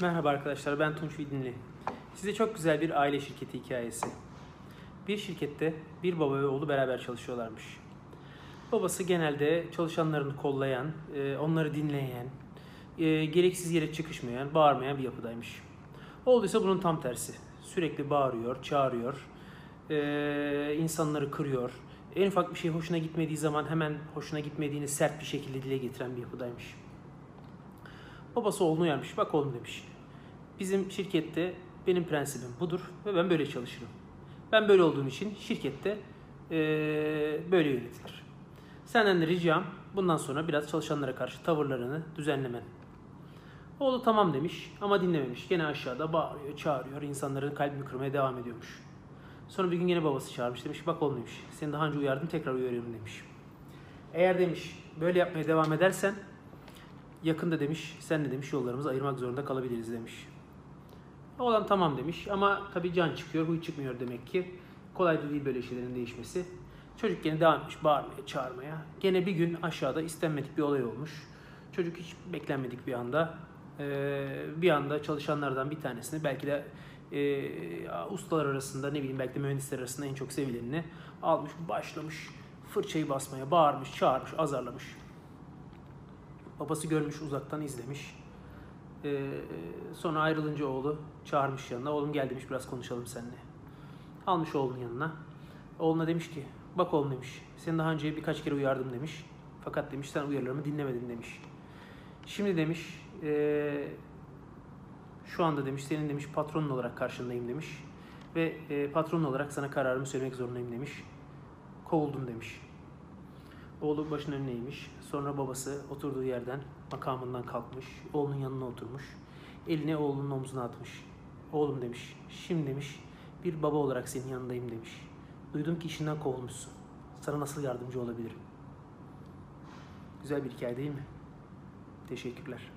Merhaba arkadaşlar, ben Tunç Vidinli. Size çok güzel bir aile şirketi hikayesi. Bir şirkette bir baba ve oğlu beraber çalışıyorlarmış. Babası genelde çalışanlarını kollayan, e, onları dinleyen, e, gereksiz yere çıkışmayan, bağırmayan bir yapıdaymış. Oğlu ise bunun tam tersi. Sürekli bağırıyor, çağırıyor, e, insanları kırıyor. En ufak bir şey hoşuna gitmediği zaman hemen hoşuna gitmediğini sert bir şekilde dile getiren bir yapıdaymış. Babası oğlunu uyarmış. Bak oğlum demiş. Bizim şirkette benim prensibim budur ve ben böyle çalışırım. Ben böyle olduğum için şirkette eee, böyle yönetilir. Senden de ricam bundan sonra biraz çalışanlara karşı tavırlarını düzenlemen. Oğlu tamam demiş ama dinlememiş. Gene aşağıda bağırıyor, çağırıyor. insanların kalbini kırmaya devam ediyormuş. Sonra bir gün gene babası çağırmış demiş. Bak oğlum demiş. Seni daha önce uyardım tekrar uyarıyorum demiş. Eğer demiş böyle yapmaya devam edersen yakında demiş senle demiş yollarımızı ayırmak zorunda kalabiliriz demiş. Oğlan tamam demiş ama tabii can çıkıyor, huy çıkmıyor demek ki. Kolay değil böyle şeylerin değişmesi. Çocuk gene devam etmiş bağırmaya, çağırmaya. Gene bir gün aşağıda istenmedik bir olay olmuş. Çocuk hiç beklenmedik bir anda eee, bir anda çalışanlardan bir tanesini belki de eee, ustalar arasında ne bileyim belki de mühendisler arasında en çok sevilenini almış başlamış fırçayı basmaya bağırmış çağırmış azarlamış. Babası görmüş uzaktan izlemiş. Ee, sonra ayrılınca oğlu çağırmış yanına. Oğlum gel demiş biraz konuşalım seninle. Almış oğlunun yanına. Oğluna demiş ki bak oğlum demiş. Seni daha önce birkaç kere uyardım demiş. Fakat demiş sen uyarılarımı dinlemedin demiş. Şimdi demiş ee, şu anda demiş senin demiş patronun olarak karşındayım demiş. Ve e, patronun olarak sana kararımı söylemek zorundayım demiş. Kovuldun demiş. Oğlu başının önüne eğmiş. Sonra babası oturduğu yerden makamından kalkmış. Oğlunun yanına oturmuş. Elini oğlunun omzuna atmış. Oğlum demiş. Şimdi demiş bir baba olarak senin yanındayım demiş. Duydum ki işinden kovulmuşsun. Sana nasıl yardımcı olabilirim? Güzel bir hikaye değil mi? Teşekkürler.